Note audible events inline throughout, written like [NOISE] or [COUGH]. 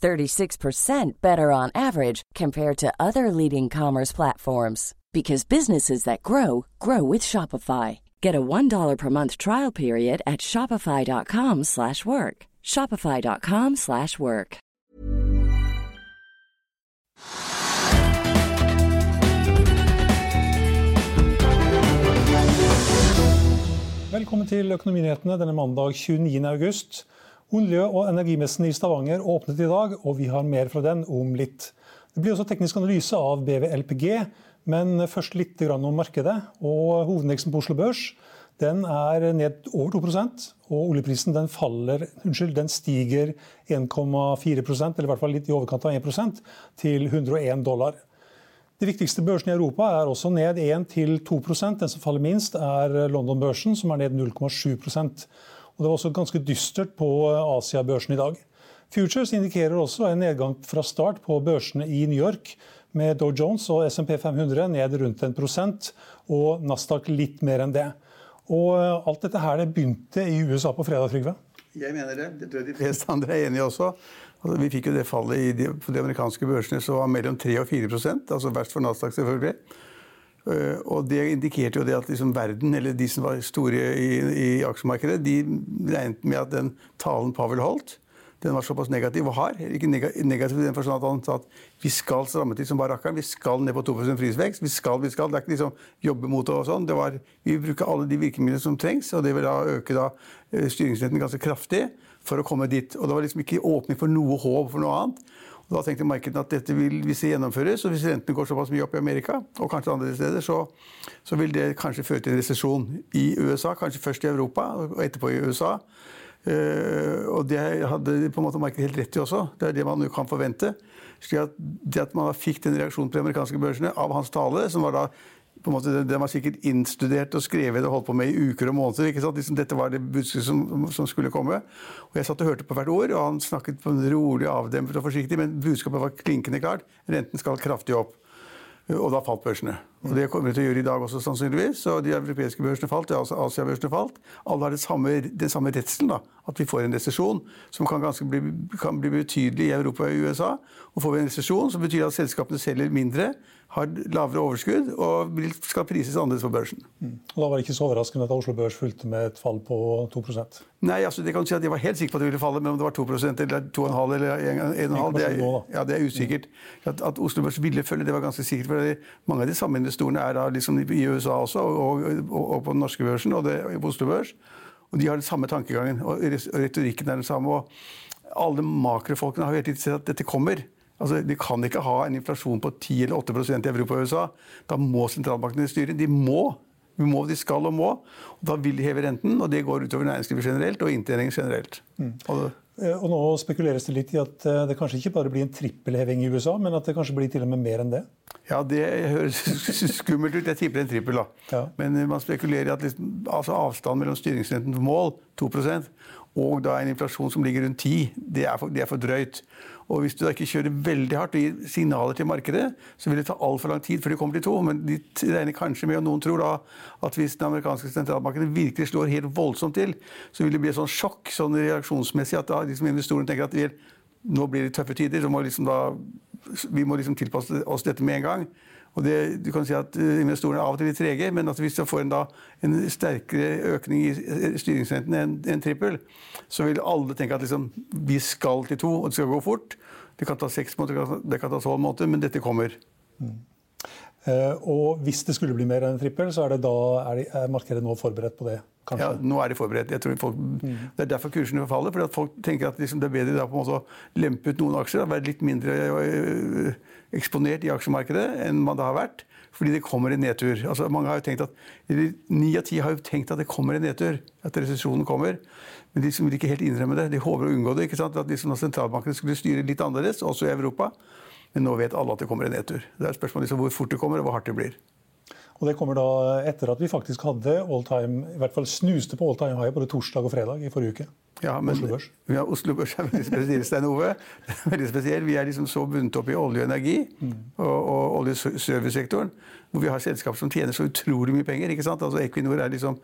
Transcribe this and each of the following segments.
36% better on average compared to other leading commerce platforms because businesses that grow grow with Shopify. Get a $1 per month trial period at shopify.com/work. shopify.com/work. Velkommen til Økonominyhetene denne mandag 29. august. Olje- og energimessen i Stavanger åpnet i dag, og vi har mer fra den om litt. Det blir også teknisk analyse av BVLPG, men først litt om markedet. Og Hovedindeksen på Oslo Børs den er ned over 2% og oljeprisen den faller, unnskyld, den stiger 1,4% eller i hvert fall litt i overkant av 1% til 101 dollar. De viktigste børsene i Europa er også ned 1-2% Den som faller minst, er London-børsen, som er ned 0,7 og Det var også ganske dystert på Asia-børsen i dag. Futures indikerer også en nedgang fra start på børsene i New York, med Dow Jones og SMP 500 ned rundt 1% og Nasdaq litt mer enn det. Og Alt dette her det begynte i USA på fredag, Trygve? Jeg mener det. Det tror jeg de fleste andre er enige også. Altså, vi fikk jo det fallet de, på de amerikanske børsene som var mellom 3 og 4% altså verst for Nasdaq, selvfølgelig. Eh, og Det indikerte jo det at liksom verden, eller de som var store i, i aksjemarkedet, de regnet med at den talen Pavel holdt, den var såpass negativ og hard. Ikke negativ i den forstand at han sa at vi skal stramme til som bare rakkeren. Vi skal ned på 2 prisvekst. Vi skal, vi skal. Det er ikke liksom jobbe mot det og sånn. Det var, vi vil bruke alle de virkemidlene som trengs, og det vil da øke da eh, styringsretten ganske kraftig for å komme dit. Og det var liksom ikke åpning for noe håp for noe annet. Og da tenkte markedet at dette vil, hvis det gjennomføres, og hvis rentene går såpass mye opp i Amerika, og kanskje andre steder, så, så vil det kanskje føre til en resesjon i USA. Kanskje først i Europa, og etterpå i USA. Uh, og det hadde på en måte markedet helt rett i også. Det er det man kan forvente. at Det at man fikk den reaksjonen på de amerikanske børsene av hans tale, som var da på en måte, Den var sikkert innstudert og skrevet og holdt på med i uker og måneder. ikke sant? Liksom, dette var det budskapet som, som, skulle komme. Og Jeg satt og hørte på hvert ord, og han snakket på en rolig, avdempet og forsiktig, men budskapet var klinkende klart. Renten skal kraftig opp. Og da falt børsene. Og Det kommer de til å gjøre i dag også, sannsynligvis. Så de europeiske børsene falt, altså Asia-børsene falt. Alle har samme, den samme redselen, at vi får en resesjon som kan, bli, kan bli betydelig i Europa og USA. Og får vi en resesjon, så betyr det at selskapene selger mindre har lavere overskudd og skal prises annerledes på børsen. Mm. Da var det ikke så overraskende at Oslo Børs fulgte med et fall på 2% Nei, altså det kan si at jeg var helt sikker på at det ville falle, men om det var 2% eller 2,5 eller 1,5 det, ja, det er usikkert. At, at, Oslo Børs ville følge, det var ganske sikkert. for Mange av de samme investorene er da liksom i USA også, og, og, og på den norske børsen og det, på Oslo Børs. Og de har den samme tankegangen, og retorikken er den samme. og alle makrofolkene har helt tiden sett at dette kommer. Altså, de kan ikke ha en inflasjon på 10 eller 8% i Europa og USA. Da må sentralbankene styre. De må. De, må, de skal og må. Og da vil de heve renten, og det går utover næringslivet generelt og inntjeningen generelt. Mm. Og, eh, og nå spekuleres det litt i at eh, det kanskje ikke bare blir en trippelheving i USA, men at det kanskje blir til og med mer enn det? Ja, det høres [LAUGHS] skummelt ut. Jeg tipper en trippel, da. Ja. Men eh, man spekulerer i at liksom, altså avstanden mellom styringsrentens mål, 2% og da en inflasjon som ligger rundt 10, det er for, det er for drøyt. Og Hvis du da ikke kjører veldig hardt og gir signaler til markedet, så vil det ta altfor lang tid før de kommer til to. Men de regner kanskje med, og noen tror da, at hvis den amerikanske sentralmarkedet virkelig slår helt voldsomt til, så vil det bli et sånn sjokk sånn reaksjonsmessig at da liksom investorene tenker at vi, nå blir det tøffe tider, så må liksom da, vi må liksom tilpasse oss dette med en gang. Og det, du kan si at eh, Investorene er av og til litt trege, men at hvis du får en, da, en sterkere økning i eh, styringsrenten enn en trippel, så vil alle tenke at liksom, vi skal til to, og det skal gå fort. Det kan ta seks måneder, det kan ta tolv måneder, men dette kommer. Mm. Uh, og hvis det skulle bli mer enn en trippel, så er, det da, er, de, er markedet nå forberedt på det? Kanskje? Ja, nå er de forberedt. Folk, mm. Det er derfor kursene faller. fordi folk tenker at liksom det er bedre måte å lempe ut noen aksjer være litt mindre eksponert i aksjemarkedet enn man da har vært. Fordi det kommer en nedtur. Altså, mange har jo tenkt at, Ni av ti har jo tenkt at det kommer en nedtur. At resesjonen kommer. Men de vil ikke helt innrømme det. De håper å unngå det. ikke sant? At liksom sentralbankene skulle styre litt annerledes, også i Europa. Men nå vet alle at det kommer en nedtur. Det er et spørsmål liksom hvor fort det kommer, og hvor hardt det blir. Og Det kommer da etter at vi faktisk hadde all time, i hvert fall snuste på all time high både torsdag og fredag i forrige uke. Ja, men Oslo Børs. Ja, Oslo Børs er veldig spesiell, Stein Ove. [LAUGHS] veldig spesiell. Vi er liksom så bundet opp i olje og energi mm. og, og oljeservicesektoren, hvor vi har selskap som tjener så utrolig mye penger. ikke sant? Altså Equinor er liksom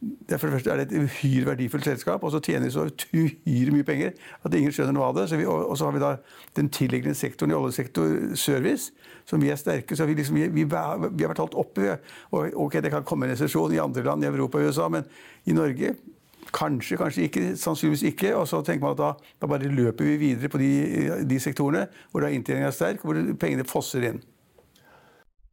det er for det første er det et uhyre verdifullt selskap, og så tjener de så uhyre mye penger at ingen skjønner noe av det. Vi, og, og, så har vi da den tilliggende sektoren i oljesektor service, som vi er sterke. Så vi, liksom, vi, vi, vi har vært holdt oppe. Og, ok, det kan komme en resesjon i andre land i Europa og USA, men i Norge Kanskje, kanskje ikke. Sannsynligvis ikke. Og så tenker man at da, da bare løper vi videre på de, de sektorene hvor da inntjeningen er sterk, hvor pengene fosser inn.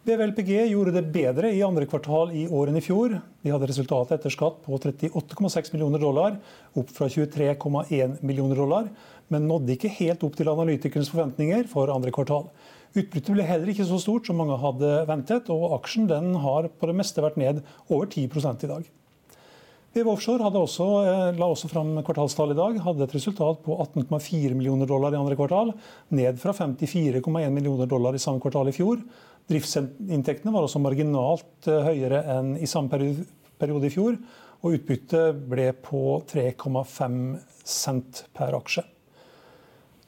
BVLPG gjorde det bedre i andre kvartal i år enn i fjor. De hadde resultatet etter skatt på 38,6 millioner dollar, opp fra 23,1 millioner dollar, men nådde ikke helt opp til analytikernes forventninger for andre kvartal. Utbyttet ble heller ikke så stort som mange hadde ventet, og aksjen har på det meste vært ned over 10 i dag. BV Offshore også, eh, la også fram kvartalstall i dag. Hadde et resultat på 18,4 millioner dollar i andre kvartal, ned fra 54,1 millioner dollar i samme kvartal i fjor. Driftsinntektene var også marginalt eh, høyere enn i samme periode i fjor, og utbyttet ble på 3,5 cent per aksje.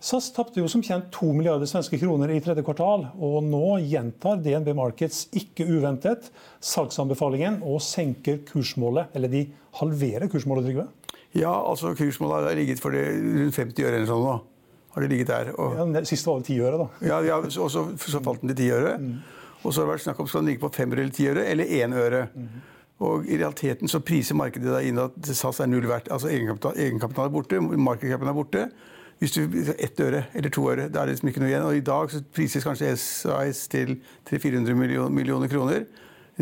SAS tapte jo som kjent 2 milliarder svenske kroner i tredje kvartal, og nå gjentar DNB Markets ikke uventet salgsanbefalingen og senker kursmålet, eller de halverer kursmålet, Trygve? Ja, altså kursmålet har ligget for rundt 50 øre eller sånn nå har det ligget der. Og, ja, siste var det ti øre, da. Ja, ja og så, så, falt den til ti øre. Mm. Og så har det vært snakk om skal den ligge på fem eller ti øre, eller én øre. Mm. Og I realiteten så priser markedet da inn at SAS er null verdt. Altså egenkapital, egenkapital er borte, markedscapen er borte. Hvis du ett øre eller to øre, da er det liksom ikke noe igjen. Og i dag så prises kanskje SAS til 300-400 millioner, millioner kroner.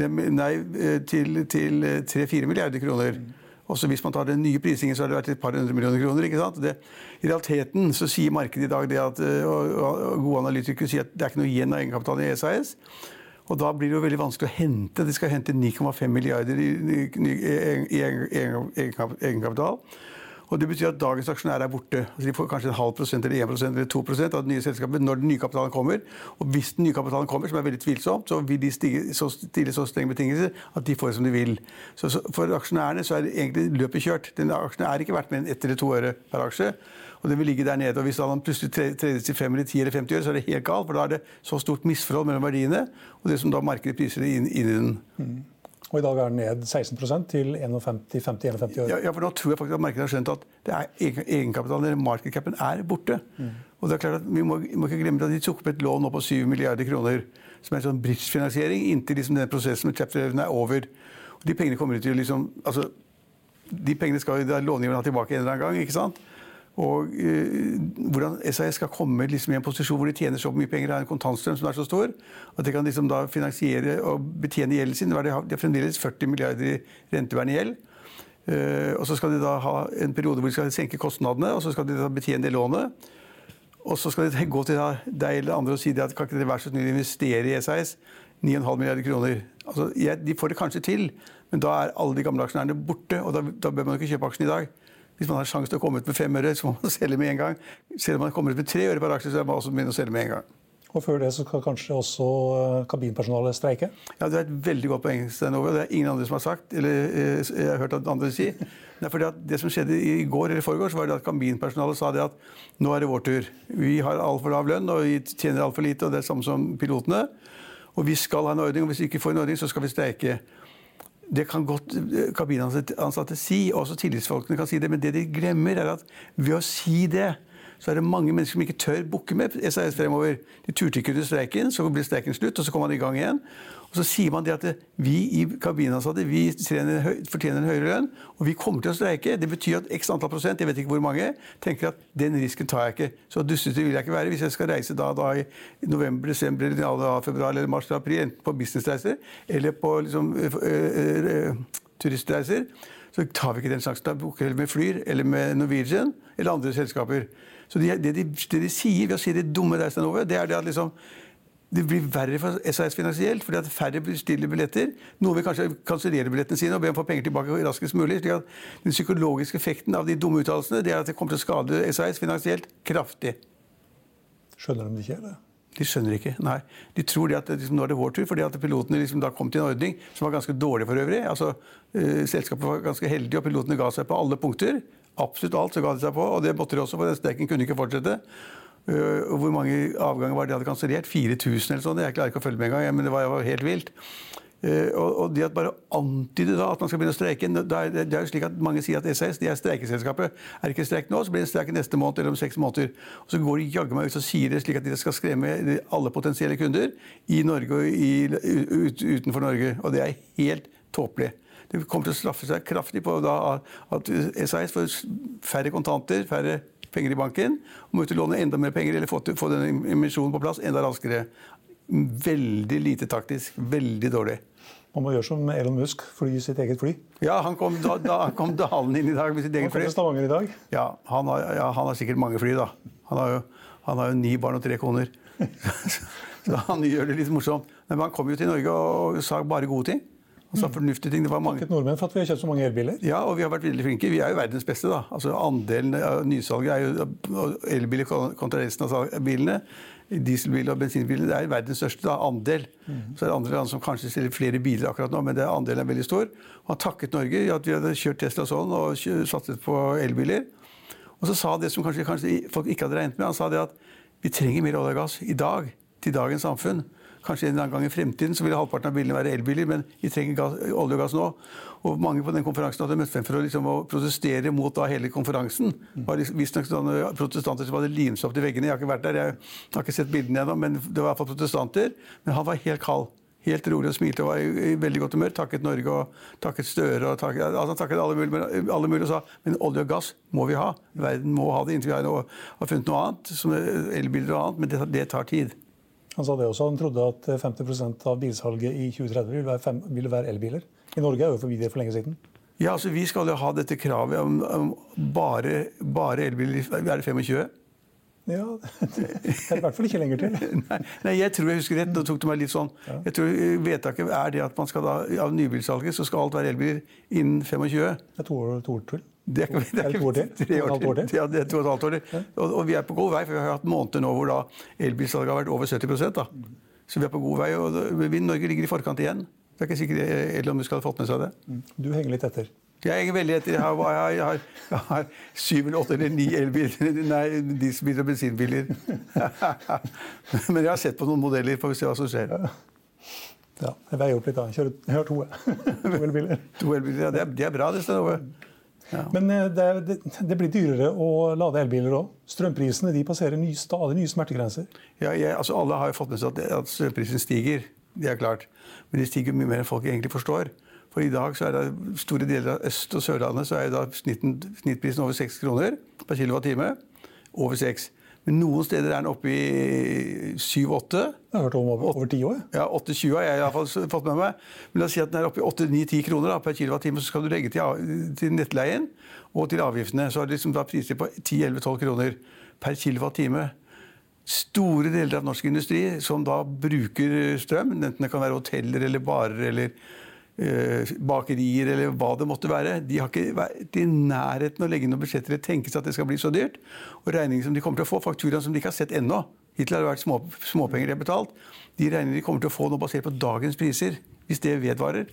Nei, eh, til, til 3-4 milliarder kroner. Mm. Også hvis man tar den nye prisingen, så har det vært et par hundre millioner kroner. ikke sant? Det, I realiteten så sier markedet i dag det at, eh, og, og gode analytikere sier at det er ikke noe igjen av egenkapitalen i SAS. Og da blir det jo veldig vanskelig å hente. De skal hente 9,5 milliarder i, i, i, i egenkapital. Og Det betyr at dagens aksjonærer er borte. Altså de får kanskje en halv prosent eller 1 eller 2 av det nye selskapet når den nye kapitalen kommer. Og hvis den nye kapitalen kommer, som er veldig tvilsomt, så vil de stige, så stille så strenge betingelser at de får det som de vil. Så, så For aksjonærene så er det egentlig løpet kjørt. Den aksjen er ikke verdt mer enn ett eller to øre per aksje. Og den vil ligge der nede. Og Hvis den plutselig tredes til 5 eller 10 eller 50 øre, så er det helt galt. For da er det så stort misforhold mellom verdiene og det som da markedet priser inn, inn i den. Mm. Og i dag er den ned 16 til 51-51 år. Ja, ja, for nå tror jeg faktisk at markedet har skjønt at det er egenkapitalen, eller markedcapen er borte. Mm. Og det er klart at Vi må, må ikke glemme at de tok opp et lån nå på 7 milliarder kroner, som er en sånn bridge-finansiering, inntil liksom den prosessen med chapter 11 er over. Og de pengene kommer til liksom, altså, de pengene skal jo långiveren ha tilbake en eller annen gang. ikke sant? Og eh, hvordan SAS skal komme liksom, i en posisjon hvor de tjener så mye penger, har en kontantstrøm som er så stor, at de kan liksom, da finansiere og betjene gjelden sin. De har, fremdeles 40 milliarder i rentebærende gjeld. Eh, og så skal de da ha en periode hvor de skal senke kostnadene, og så skal de da betjene det lånet. Og så skal de [LAUGHS] gå til deg eller andre og si at kan ikke dere være så snill å investere i SAS? 9,5 milliarder kroner. Altså, ja, de får det kanskje til, men da er alle de gamle aksjonærene borte. Og da, da bør man ikke kjøpe aksjen i dag. Hvis man har sjanse til å komme ut med fem øre, så må man [LAUGHS] selge med en gang. Selv om man kommer ut med tre øre per aksje, så må man også begynne å selge med en gang. Og før det så skal kanskje også eh, kabinpersonalet streike? Ja, Det er et veldig godt poeng. Stenove. Det er ingen andre som har sagt, eller eh, jeg har hørt andre si. [LAUGHS] Det er fordi at det som skjedde i går eller forgårs, var det at kabinpersonalet sa det at nå er det vår tur. Vi har altfor lav lønn og vi tjener altfor lite, og det er samme som pilotene. Og vi skal ha en ordning, og hvis vi ikke får en ordning, så skal vi streike det kan godt eh, kabinansatte si, og også tillitsfolkene kan si det, men det de glemmer, er at ved å si det, så er det mange mennesker som ikke tør bukke med SAS fremover. De turte ikke under streiken, så ble streiken slutt, og så kom man i gang igjen. Og så sier man det at vi i kabinansatte vi fortjener en høyere lønn, og vi kommer til å streike. Det betyr at x antall prosent, jeg vet ikke hvor mange, tenker at den risken tar jeg ikke. Så dustete vil jeg ikke være hvis jeg skal reise da, da i november, desember, eller februar eller mars eller april, enten på businessreiser eller på liksom, turistreiser. Så tar vi ikke den sjansen. Da booker vi med Flyr eller med Norwegian eller andre selskaper. Så det de, de, de, de, sier ved å si de dumme reisene over, det er det at liksom det blir verre for SAS finansielt, fordi at færre bestiller billetter. Noen vil kanskje kansellere billettene sine og be om å få penger tilbake raskest mulig. slik at Den psykologiske effekten av de dumme uttalelsene det er at det kommer til å skade SAS finansielt kraftig. Skjønner de det ikke? eller? De skjønner ikke, nei. De tror det at liksom, nå er det vår tur, fordi at pilotene liksom da kom til en ordning som var ganske dårlig for øvrig. Altså, uh, Selskapet var ganske heldig, og pilotene ga seg på alle punkter. Absolutt alt så ga de seg på, og det måtte de også, for streiken kunne ikke fortsette. Uh, hvor mange avganger var det de hadde kansellert? 4000 eller sånn? Jeg klarer ikke å følge med engang, men det var, var helt vilt. Uh, og, og det at bare antyde da at man skal begynne å streike Det det er jo slik at Mange sier at SAS de er streikeselskapet. Er det ikke streik nå, så blir det streik neste måned eller om seks måneder. Og så går de jaggu meg ut og sier det slik at de skal skremme alle potensielle kunder i Norge og i, ut, utenfor Norge. Og det er helt tåpelig. Det kommer til å straffe seg kraftig på da, at SAS får færre kontanter, færre penger i banken, og må ut og låne enda mer penger eller få, få den emisjonen på plass enda raskere. Veldig lite taktisk. Veldig dårlig. Man må gjøre som Elon Musk, fly sitt eget fly. Ja, han kom, da, da, han kom dalen inn i dag med sitt eget fly. Han kom til Stavanger i dag. Ja, han har, ja, han har sikkert mange fly, da. Han har jo, han har jo ni barn og tre koner. [LAUGHS] Så han gjør det litt morsomt. Men han kom jo til Norge og sa bare gode ting. Sa fornuftige ting. Det var mange... Takket nordmenn for at vi har kjøpt så mange elbiler. Ja, og vi har vært veldig flinke. Vi er jo verdens beste, da. Altså Andelen av nysalget er jo elbiler kontra resten av bilene. Dieselbiler og bensinbiler det er verdens største da, andel. Mm. Så er det andre land som kanskje selger flere biler akkurat nå, men det andelen er veldig stor. Og han takket Norge i at vi hadde kjørt Tesla sånn og satset på elbiler. Og så sa det som kanskje, kanskje folk ikke hadde regnet med. Han sa det at vi trenger mer olje og gass i dag til dagens samfunn. Kanskje en eller annen gang i fremtiden så vil halvparten av bilene være elbiler, men vi trenger gass, olje og gass nå. Og mange på den konferansen hadde møtt frem for å, liksom, å protestere mot da, hele konferansen. Det var visstnok sånne protestanter som hadde limt seg opp til veggene. Jeg har ikke vært der, jeg har ikke sett bildene ennå, men det var iallfall protestanter. Men han var helt kald. Helt rolig og smilte og var i, veldig godt humør. Takket Norge og takket Støre og takket, altså, takket alle, mulige, alle mulige og sa men olje og gass må vi ha. Verden må ha det inntil vi har, noe, har funnet noe annet, som elbiler og annet. Men det, det tar tid. Han sa det også, han trodde at 50% av bilsalget i 2030 ville være, fem, ville være, elbiler. I Norge er jo forbi det for lenge siden. Ja, altså Vi skal jo ha dette kravet om, om bare, bare elbiler. Er det 25? Ja, [LAUGHS] det er i hvert fall ikke lenger til. [LAUGHS] nei, nei, jeg tror jeg husker rett. Nå tok det meg litt sånn. Jeg tror Vedtaket er det at man skal da, av nybilsalget så skal alt være elbiler innen 25. Det er to år, to år til. Det er, det er, år til? Tre år til. Ja, det er to og et halvt år til. Og, og, vi er på god vei, for vi har hatt måneder nå hvor da elbilsalget har vært over 70 da. Så vi er på god vei. og vi, Norge ligger i forkant igjen. Det er ikke sikkert Elon Musk hadde fått med seg det. Du henger litt etter? Jeg henger veldig etter. Jeg har, jeg har, jeg har syv eller åtte eller ni elbiler, [LAUGHS] nei, dieselbiler og bensinbiler. [LAUGHS] Men jeg har sett på noen modeller, får vi se hva som skjer. Ja, jeg veier opp litt, da. Jeg har to, [LAUGHS] to elbiler. to elbiler, ja, det er, det er bra, det. Stenove. Ja. Men eh, det, det, det, blir dyrere å lade elbiler òg. Strømprisene de passerer ny, stadig nye smertegrenser. Ja, jeg, altså alle har jo fått med seg at, at strømprisen stiger. Det er klart. Men de stiger mye mer enn folk egentlig forstår. For i dag så er det store deler av Øst- og Sørlandet så er da snitten, snittprisen over 6 kroner per kWt. Over 6. Men noen steder er den oppe i 7-8. Jeg har hørt om over, over 10 år. Ja, 8-20 har jeg i hvert fall fått med meg. Men la oss si at den er oppe i 8-9-10 kroner da, per kilowattime. Så skal du legge til, til nettleien og til avgiftene. Så har det liksom da priser på 10-11-12 kroner per kilowattime. Store deler av norsk industri som da bruker strøm, enten det kan være hoteller eller barer eller bakerier eller hva det måtte være. De har ikke vært i nærheten å legge inn noen budsjetter eller tenke seg at det skal bli så dyrt. Og regninger som de kommer til å få, fakturaene som de ikke har sett ennå, hittil har det vært små, småpenger de har betalt, de regningene de kommer til å få nå basert på dagens priser, hvis det vedvarer,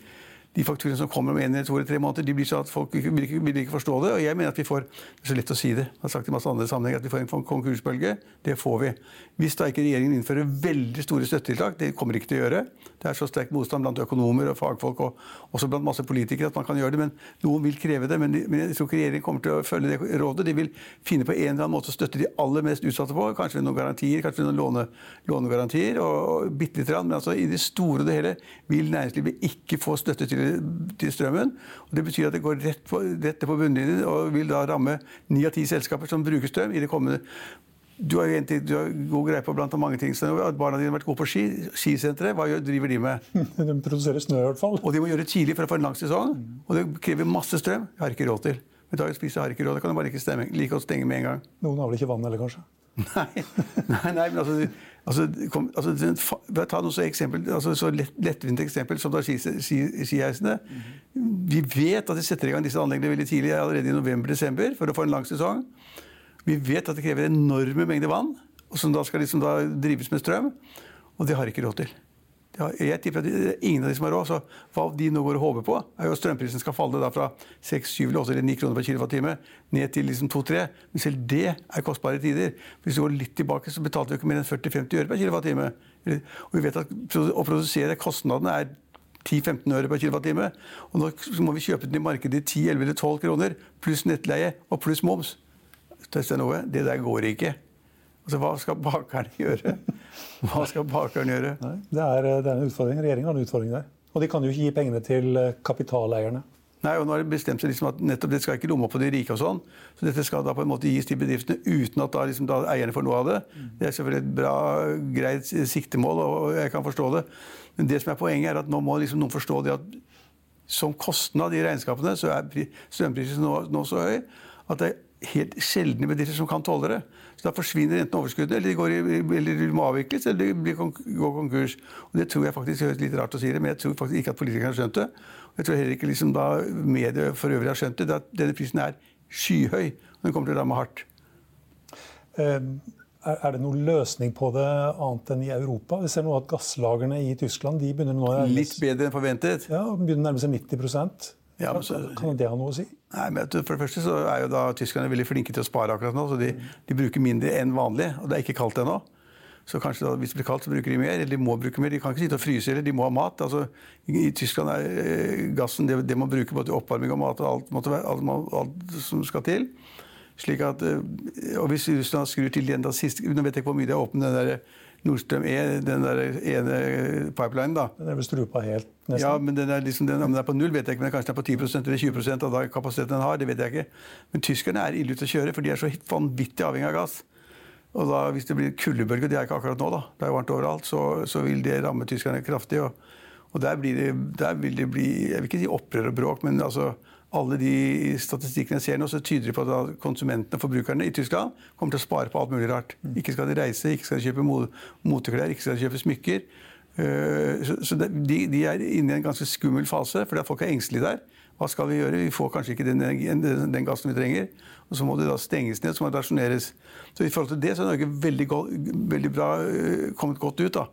de fakturene som kommer om en to eller tre måneder, de blir sånn at folk vil ikke, vil ikke forstå det. Og jeg mener at vi får Det er så lett å si det. Jeg har sagt i masse andre sammenhenger at vi får en konkursbølge. Det får vi. Hvis da ikke regjeringen innfører veldig store støttetiltak, det kommer ikke til å gjøre. Det er så sterk motstand blant økonomer og fagfolk og også blant masse politikere at man kan gjøre det. Men noen vil kreve det. Men, de, men jeg tror ikke regjeringen kommer til å følge det rådet. De vil finne på en eller annen måte å støtte de aller mest utsatte på. Kanskje ved noen garantier, kanskje ved noen låne, lånegarantier. og, og bitte litt, Men altså, i det store og det hele vil næringslivet ikke få støtte til, til strømmen. og Det betyr at det går rett på, rett på bunnlinjen og vil da ramme ni av ti selskaper som bruker strøm i det kommende du har, ting, du har god greie på blant mange ting. Så at barna dine har vært gode på ski. Skisenteret, hva driver de med? [LAUGHS] De produserer snø i hvert fall. Og de må gjøre det tidlig for å få en lang sesong. Og det krever masse strøm. Jeg har ikke råd til. Med dagens pris har jeg ikke råd. Da kan du bare ikke stemme. like godt stenge med en gang. Noen har vel ikke vann heller, kanskje? Nei, [LAUGHS] nei, nei men altså, altså, kom, altså Ta noe så, eksempel, altså, så lett, lettvint eksempel som da skiheisene. Vi vet at de setter i gang disse anleggene veldig tidlig, allerede i november-desember, for å få en lang sesong. Vi vet at det krever enorme mengder vann, som da skal liksom da drives med strøm. Og det har de ikke råd til. Jeg tipper at ingen av de som har råd. Så hva de nå går og håper på, er jo at strømprisen skal falle da fra 6, 7, 8 eller 9 kroner per kWt ned til liksom 2-3. Men selv det er kostbare tider. Hvis du går litt tilbake, så betalte vi ikke mer enn 40-50 øre per kWt. Og vi vet at å produsere kostnadene er 10-15 øre per kWt. Og nå må vi kjøpe den i markedet i 10, 11 eller 12 kroner, pluss nettleie og pluss moms. Det der går ikke. Altså, hva skal bakerne gjøre? Hva skal bakeren gjøre? Nei, det, er, det, er, en utfordring. Regjeringen har en utfordring der. Og de kan jo ikke gi pengene til eh, kapitaleierne. Nei, og nå har de bestemt seg liksom at nettopp det skal ikke lomme opp på de rike og sånn. Så dette skal da på en måte gis til bedriftene uten at da, liksom, da eierne får noe av det. Det er selvfølgelig et bra, greit siktemål, og jeg kan forstå det. Men det som er poenget er at nå må liksom noen forstå det at som kostnad i regnskapene så er strømprisen nå, nå så høy at det er helt sjeldne bedrifter som kan tåle det. Så Da forsvinner enten overskuddet, eller de, går i, eller de må avvikles, eller de går konkurs. Og Det tror jeg faktisk høres litt rart å si det, men jeg tror faktisk ikke at politikerne har skjønt det. Og jeg tror heller ikke liksom da media for øvrig har skjønt det. At denne prisen er skyhøy, og den kommer til å ramme hardt. Um er det noen løsning på det annet enn i Europa? Vi ser nå at gasslagrene i Tyskland de begynner nå Litt bedre enn forventet? Ja, begynner å nærme seg 90 ja, så, Kan det ha noe å si? Nei, men For det første så er jo da tyskerne veldig flinke til å spare akkurat nå. så De, de bruker mindre enn vanlig, og det er ikke kaldt ennå. Så kanskje da, hvis det blir kaldt, så bruker de mer. Eller de må bruke mer. De kan ikke sitte og fryse eller de må ha mat. Altså, I Tyskland er eh, gassen det, det man bruker både til oppvarming og mat og alt, måtte være, alt, alt, som skal til. Slik at, eh, og Hvis Russland skrur til igjen da sist Nå vet jeg ikke hvor mye de har åpnet den der Nordstrøm E, den der ene pipelinen, da. Den er vel strupa helt, nesten? Ja, men den er, liksom, den, om den er på null, vet jeg ikke. Men kanskje den er på 10% eller 20% av den kapasiteten den har. Det vet jeg ikke. Men tyskerne er ille ute å kjøre, for de er så vanvittig avhengig av gass. Og da, Hvis det blir kuldebølge, det er ikke akkurat nå, da, det er varmt overalt, så, så vil det ramme tyskerne kraftig. Og, og der, det, der, vil det bli Jeg vil ikke si opprør og bråk, men altså alle de statistikkene jeg ser nå, så tyder det på at konsumentene og forbrukerne i Tyskland kommer til å spare på alt mulig rart. Ikke skal de reise, ikke skal de kjøpe moteklær, ikke skal de kjøpe smykker. Eh, så de, de er inne i en ganske skummel fase, fordi folk er engstelige der. Hva skal vi gjøre? Vi får kanskje ikke den, den, den, gassen vi trenger. Og så må det da stenges ned, så må det rasjoneres. Så i forhold til det så er Norge veldig, veldig bra eh, kommet godt ut. da.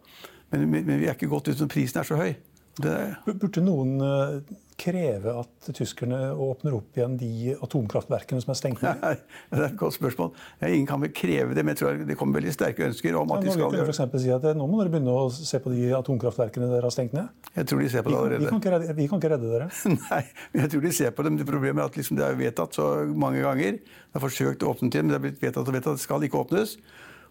Men, men, vi er ikke godt ut når prisen er så høy. Det... Burde noen eh, kreve at tyskerne åpner opp igjen de atomkraftverkene som er stengt ned? Nei, det er et godt spørsmål. Ingen kan vel kreve det, men jeg tror det kommer veldig sterke ønsker om at ja, de skal gjøre det. Si at Nå må dere begynne å se på de atomkraftverkene dere har stengt ned. Jeg tror de ser på det allerede. Vi kan ikke redde, kan ikke redde dere. [LAUGHS] Nei, men jeg tror de ser på dem. Det problemet er at liksom det er vedtatt så mange ganger. Det er forsøkt å åpne til, men det er blitt vedtatt og vedtatt. Det skal ikke åpnes.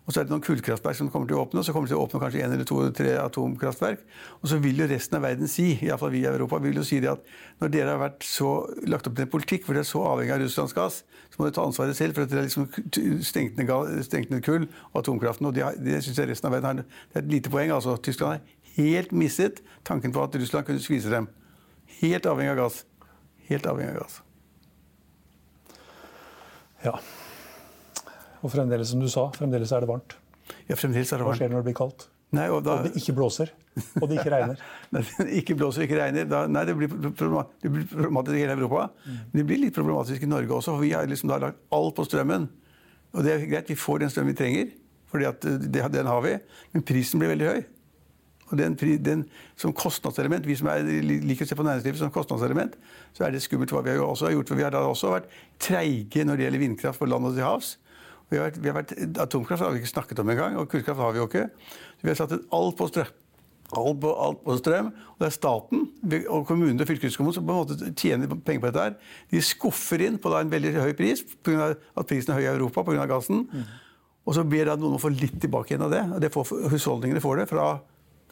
Og så er det noen kullkraftverk som kommer til å åpne, og så kommer det til å åpne kanskje en eller to eller tre atomkraftverk. Og så vil jo resten av verden si, iallfall vi i Europa, vil jo si det at når dere har så lagt opp til en politikk hvor dere er så avhengig av Russlands gass, så må dere ta ansvaret selv for at dere har liksom stengt ned, stengt ned kull og atomkraften. Og det, det syns jeg resten av verden har Det er et lite poeng. altså. Tyskland har helt mistet tanken på at Russland kunne skvise dem. Helt avhengig av gass. Helt avhengig av gass. Ja. Og fremdeles, som du sa, fremdeles er det varmt. Ja, fremdeles er det varmt. Hva skjer når det blir kaldt? Nei, og, da... og, det ikke blåser, og det ikke [LAUGHS] regner. nei, ikke blåser og ikke regner. Da, nei, det blir, det blir problematisk i hele Europa. Mm. Men det blir litt problematisk i Norge også, for vi har liksom lagt alt på strømmen. Og det er greit, vi får den strømmen vi trenger, for den har vi. Men prisen blir veldig høy. Og den, den, Som kostnadselement, vi som er, liker å se på næringslivet som kostnadselement, så er det skummelt hva vi har også gjort. For vi har da også vært treige når det gjelder vindkraft på land og til havs. Vi har vi har vært, atomkraft har vi ikke snakket om engang, og kullkraft har vi jo ikke. Vi har satt alt på strøm. Alt på, alt på strøm, og Det er staten og kommunene og fylkeskommunen som på en måte tjener penger på dette. her. De skuffer inn på en veldig høy pris pga. at prisen er høy i Europa pga. gassen. Mm. Og så ber da noen å få litt tilbake igjen av det. og det får, Husholdningene får det fra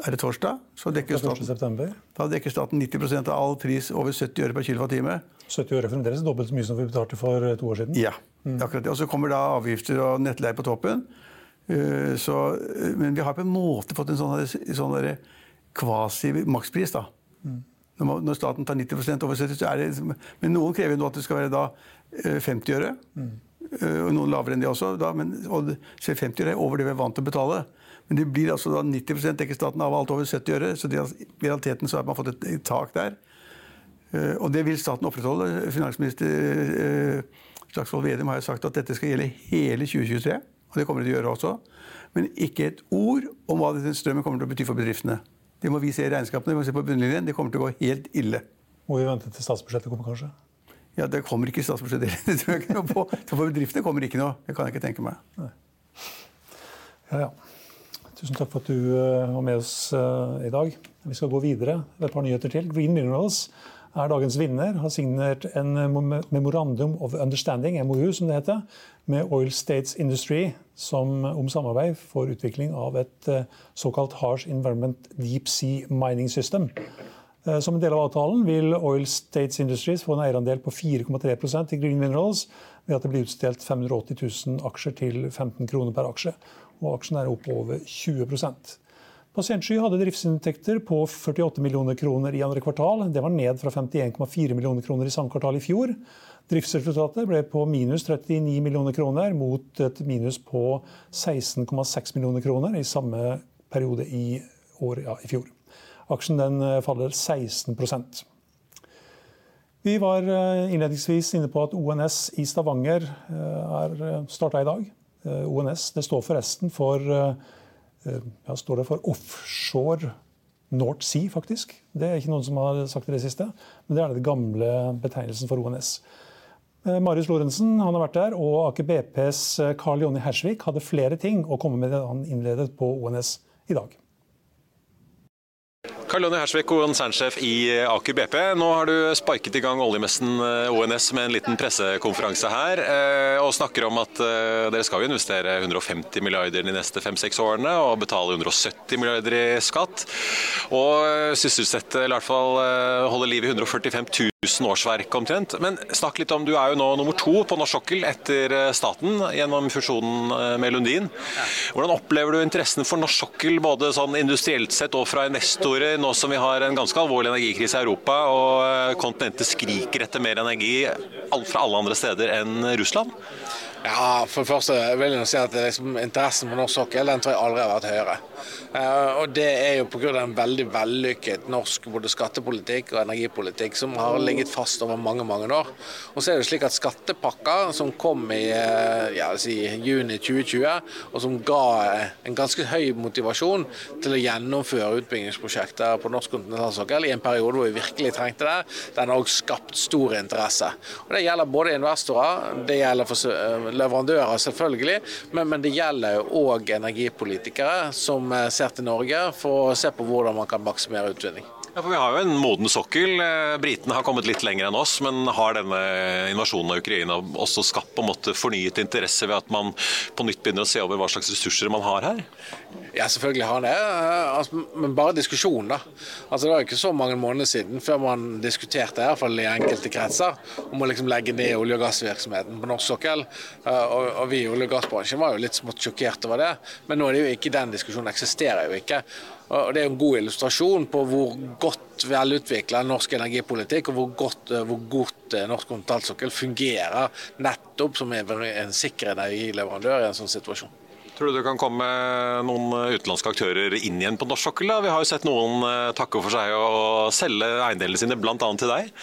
er det torsdag. Så dekker staten, da dekker staten 90% av all pris over 70 øre per kWt. 70 øre fremdeles dobbelt så mye som vi betalte for eh, to år siden? Ja. Mm. akkurat det. Og så kommer da avgifter og nettleie på toppen. Eh, så, eh, men vi har på en måte fått en sånn, sånn kvasi-makspris. da. Mm. Når staten tar 90 over 70 så er det Men noen krever nå at det skal være da 50 øre. Mm. Og noen lavere enn det også. Da, men, og 50 øre er over det vi er vant til å betale. Men det blir altså da 90% dekker staten av alt over 70 øre. Så det, i realiteten så har man fått et, et tak der. Og det vil staten opprettholde. Finansminister Slagsvold Vedum har jo sagt at dette skal gjelde hele 2023. Og det kommer det til å gjøre også. Men ikke et ord om hva denne strømmen kommer til å bety for bedriftene. Det må vi se i regnskapene. vi må se på bunnlinjen. Det kommer til å gå helt ille. Må vi vente til statsbudsjettet kommer, kanskje? Ja, Det kommer ikke i statsbudsjettet. [LAUGHS] Det tror jeg ikke noe på. Så for bedriftene kommer ikke noe. Det kan jeg ikke tenke meg. Nei. Ja, ja. Tusen takk for at du eh, var med oss eh, i dag. Vi skal gå videre. Det er Et par nyheter til. Green Minerals er dagens vinner. Har signert en Memorandum of Understanding, MOU som det heter, med Oil States Industry som, om samarbeid for utvikling av et eh, såkalt Harsh Environment Deep Sea Mining System. Eh, som en del av avtalen vil Oil States Industries få en eierandel på 4,3% i Green Minerals ved at det blir utstilt 580 000 aksjer til 15 kroner per aksje. Og aksjen er opp over 20 Pasientsky hadde driftsinntekter på 48 millioner kroner i andre kvartal. Det var ned fra 51,4 millioner kroner i samme kvartal i fjor. Driftsresultatet ble på minus 39 millioner kroner mot et minus på 16,6 millioner kroner i samme periode i, år, ja, i fjor. Aksjen den eh, faller 16% Vi var eh, innledningsvis inne på at ONS i Stavanger eh, er starta i dag. ONS det står forresten for ja, står det for offshore North Sea, faktisk. Det er ikke noen som har sagt det det siste, men det er den gamle betegnelsen for ONS. Eh, Marius Lorentzen han har vært der, og Aker BPs Carl Jonny Hersvik hadde flere ting å komme med det han innledet på ONS i dag. Karl Jonny Hersvik, konsernsjef i Aker BP. Nå har du sparket i gang oljemessen eh, ONS med en liten pressekonferanse her, eh, og snakker om at eh, dere skal investere 150 milliarder de neste fem-seks årene og betale 170 milliarder i skatt. Og sysselsette, eller i hvert fall holde liv i 145 000 1000 årsverk omtrent. Men snakk litt om, du er jo nå nummer to på norsk sokkel etter eh, staten gjennom fusjonen eh, med Lundin. Hvordan opplever du interessen for norsk sokkel både sånn industrielt sett og fra investorer, nå som vi har en ganske alvorlig energikrise i Europa og eh, kontinentet skriker etter mer energi fra alle andre steder enn Russland? Ja, for det første vil jeg si at liksom, Interessen for norsk sokkel den tror jeg aldri har vært høyere. Uh, og Det er jo pga. en veldig vellykket norsk både skattepolitikk og energipolitikk som har ligget fast over mange mange år. Og så er det slik at Skattepakka som kom i uh, ja, si, juni 2020, og som ga en ganske høy motivasjon til å gjennomføre utbyggingsprosjekter på norsk kontinentalsokkel i en periode hvor vi virkelig trengte det, den har også skapt stor interesse. Og Det gjelder både investorer, det gjelder for leverandører, selvfølgelig, men, men det gjelder òg energipolitikere som eh, ser til Norge for å se på hvordan man kan maksimere utvinning. Ja, for Vi har jo en moden sokkel. Eh, britene har kommet litt lenger enn oss. Men har denne invasjonen av Ukraina også skapt på en måte fornyet interesse ved at man på nytt begynner å se over hva slags ressurser man har her? Ja, selvfølgelig har det. Eh, altså, men bare diskusjon, da. Altså, det var ikke så mange måneder siden før man diskuterte, i hvert fall i enkelte kretser, om å liksom legge ned olje- og gassvirksomheten på norsk sokkel. Eh, og, og vi i olje- og gassbransjen var jo litt smått sjokkert over det. Men nå er det jo ikke den diskusjonen eksisterer jo ikke. Og Det er en god illustrasjon på hvor godt velutvikla norsk energipolitikk og hvor godt, hvor godt eh, norsk kontinentalsokkel fungerer nettopp som en sikker energileverandør i en sånn situasjon. Tror du det kan komme noen utenlandske aktører inn igjen på norsk sokkel? Vi har jo sett noen eh, takke for seg og selge eiendelene sine bl.a. til deg.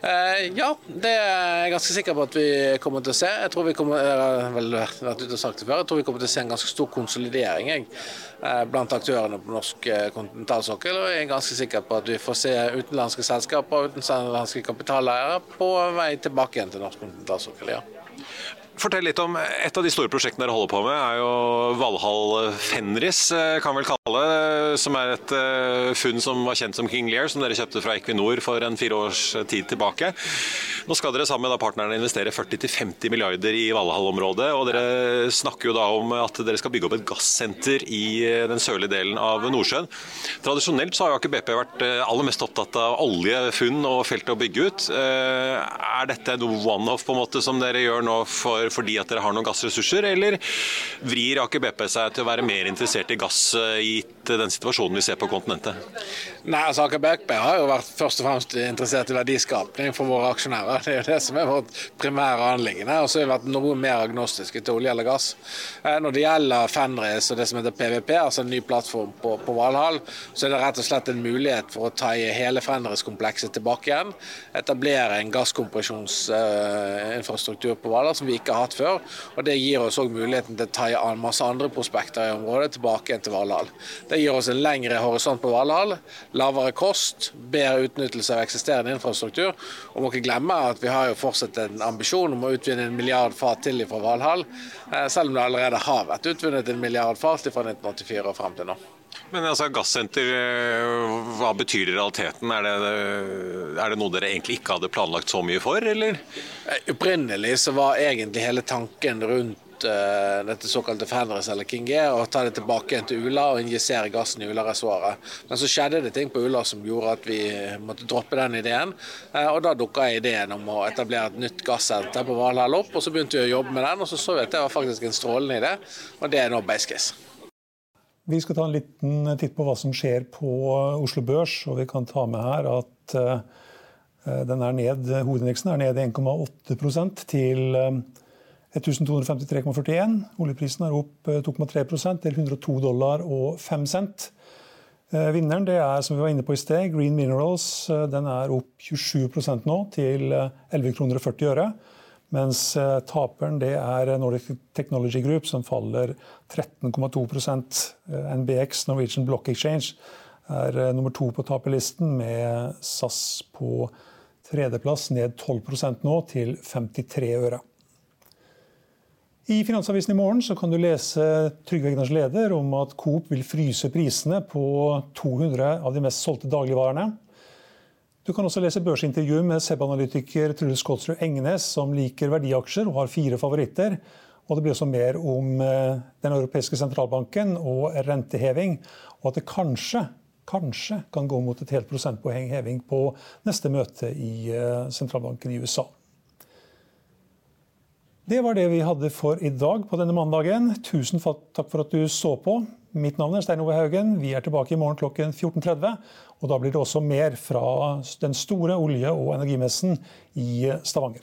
Ja, det er jeg ganske sikker på at vi kommer til å se. Jeg tror vi kommer, jeg tror vi kommer til å se en ganske stor konsolidering jeg, blant aktørene på norsk kontinentalsokkel. Og jeg er ganske sikker på at vi får se utenlandske selskaper og utenlandske kapitaleiere på vei tilbake igjen til norsk kontinentalsokkel. ja. Fortell litt om Et av de store prosjektene dere holder på med, er jo Valhall Fenris, eh, kan vel kalle det. Som er et eh, funn som var kjent som King Lear, som dere kjøpte fra Equinor for en fire års tid tilbake. Nå skal dere sammen med partnerne investere 40-50 milliarder i Valhall-området. Og dere snakker jo da om at dere skal bygge opp et gassenter i eh, den sørlige delen av Nordsjøen. Tradisjonelt så har jo Aker BP vært aller mest opptatt av oljefunn og feltet å bygge ut. Er dette noe one-off på en måte som dere gjør nå for fordi at dere har noen gassressurser, eller vrir Aker BP seg til å være mer interessert i gass eh, gitt den situasjonen vi ser på kontinentet? Nei, altså Aker BP har jo vært først og fremst interessert i verdiskapning for våre aksjonærer. Det er jo det som er vårt primære anliggende. Og så har vi vært noe mer agnostiske til olje eller gass. Eh, når det gjelder Fenris og det som heter PVP, altså en ny plattform på, på Valhall, så er det rett og slett en mulighet for å ta i hele Fenris-komplekset tilbake igjen. Etablere en gasskompresjonsinfrastruktur på Valhall som vi ikke har hatt før. Og Det gir oss òg muligheten til å ta i masse andre prospekter i området tilbake til Valhall. Det gir oss en lengre horisont på Valhall, lavere kost, bedre utnyttelse av eksisterende infrastruktur. Og må ikke glemme at vi har jo fortsatt en ambisjon om å utvinne en milliard fat til fra Valhall, eh, selv om det allerede har vært utvunnet en milliard fat fra 1984 og frem til nå. Men altså, gassenter, eh, hva betyr i realiteten? Er det, er det, noe dere egentlig ikke hadde planlagt så mye for, eller? Eh, opprinnelig så var egentlig hele tanken rundt uh, dette såkalte Fenris eller King G å ta det tilbake igjen til Ula og injisere gassen i Ula-reservoaret. Men så skjedde det ting på Ula som gjorde at vi måtte droppe den ideen. Uh, og da dukka ideen om å etablere et nytt gassenter på Valhall opp, og så begynte vi å jobbe med den, og så så vi at det var faktisk en strålende idé, og det er nå case. Vi skal ta en liten titt på hva som skjer på Oslo Børs. og Vi kan ta med her at uh, den er ned, hovedindeksen er ned 1,8% til 1253,41. Eh, Oljeprisen er opp 2,3% til 102 dollar og 5 cent. Vinneren det er som vi var inne på i sted, Green Minerals. Den er opp 27% nå til 11,40 kroner. Mens eh, taperen det er Nordic Technology Group, som faller 13,2 eh, NBX, Norwegian Block Exchange, er eh, nummer to på taperlisten, med SAS på tredjeplass ned 12% nå, til 53 øre. I Finansavisen i morgen kan du lese Trygve Egners leder om at Coop vil fryse prisene på 200 av de mest solgte dagligvarene. Du kan også lese børsintervju med SEB-analytiker Truls Kolsrud Engnes, som liker verdiaksjer og har fire favoritter. Og det blir også mer om eh, Den europeiske sentralbanken og renteheving. Og at det kanskje, kanskje kan gå mot et helt prosentpoeng heving på neste møte i eh, sentralbanken i USA. Det var det vi hadde for i dag på denne mandagen. Tusen takk for at du så på. Mitt navn er Stein Ove Haugen. Vi er tilbake i morgen klokken 14.30. Og da blir det også mer fra den store olje- og energimessen i Stavanger.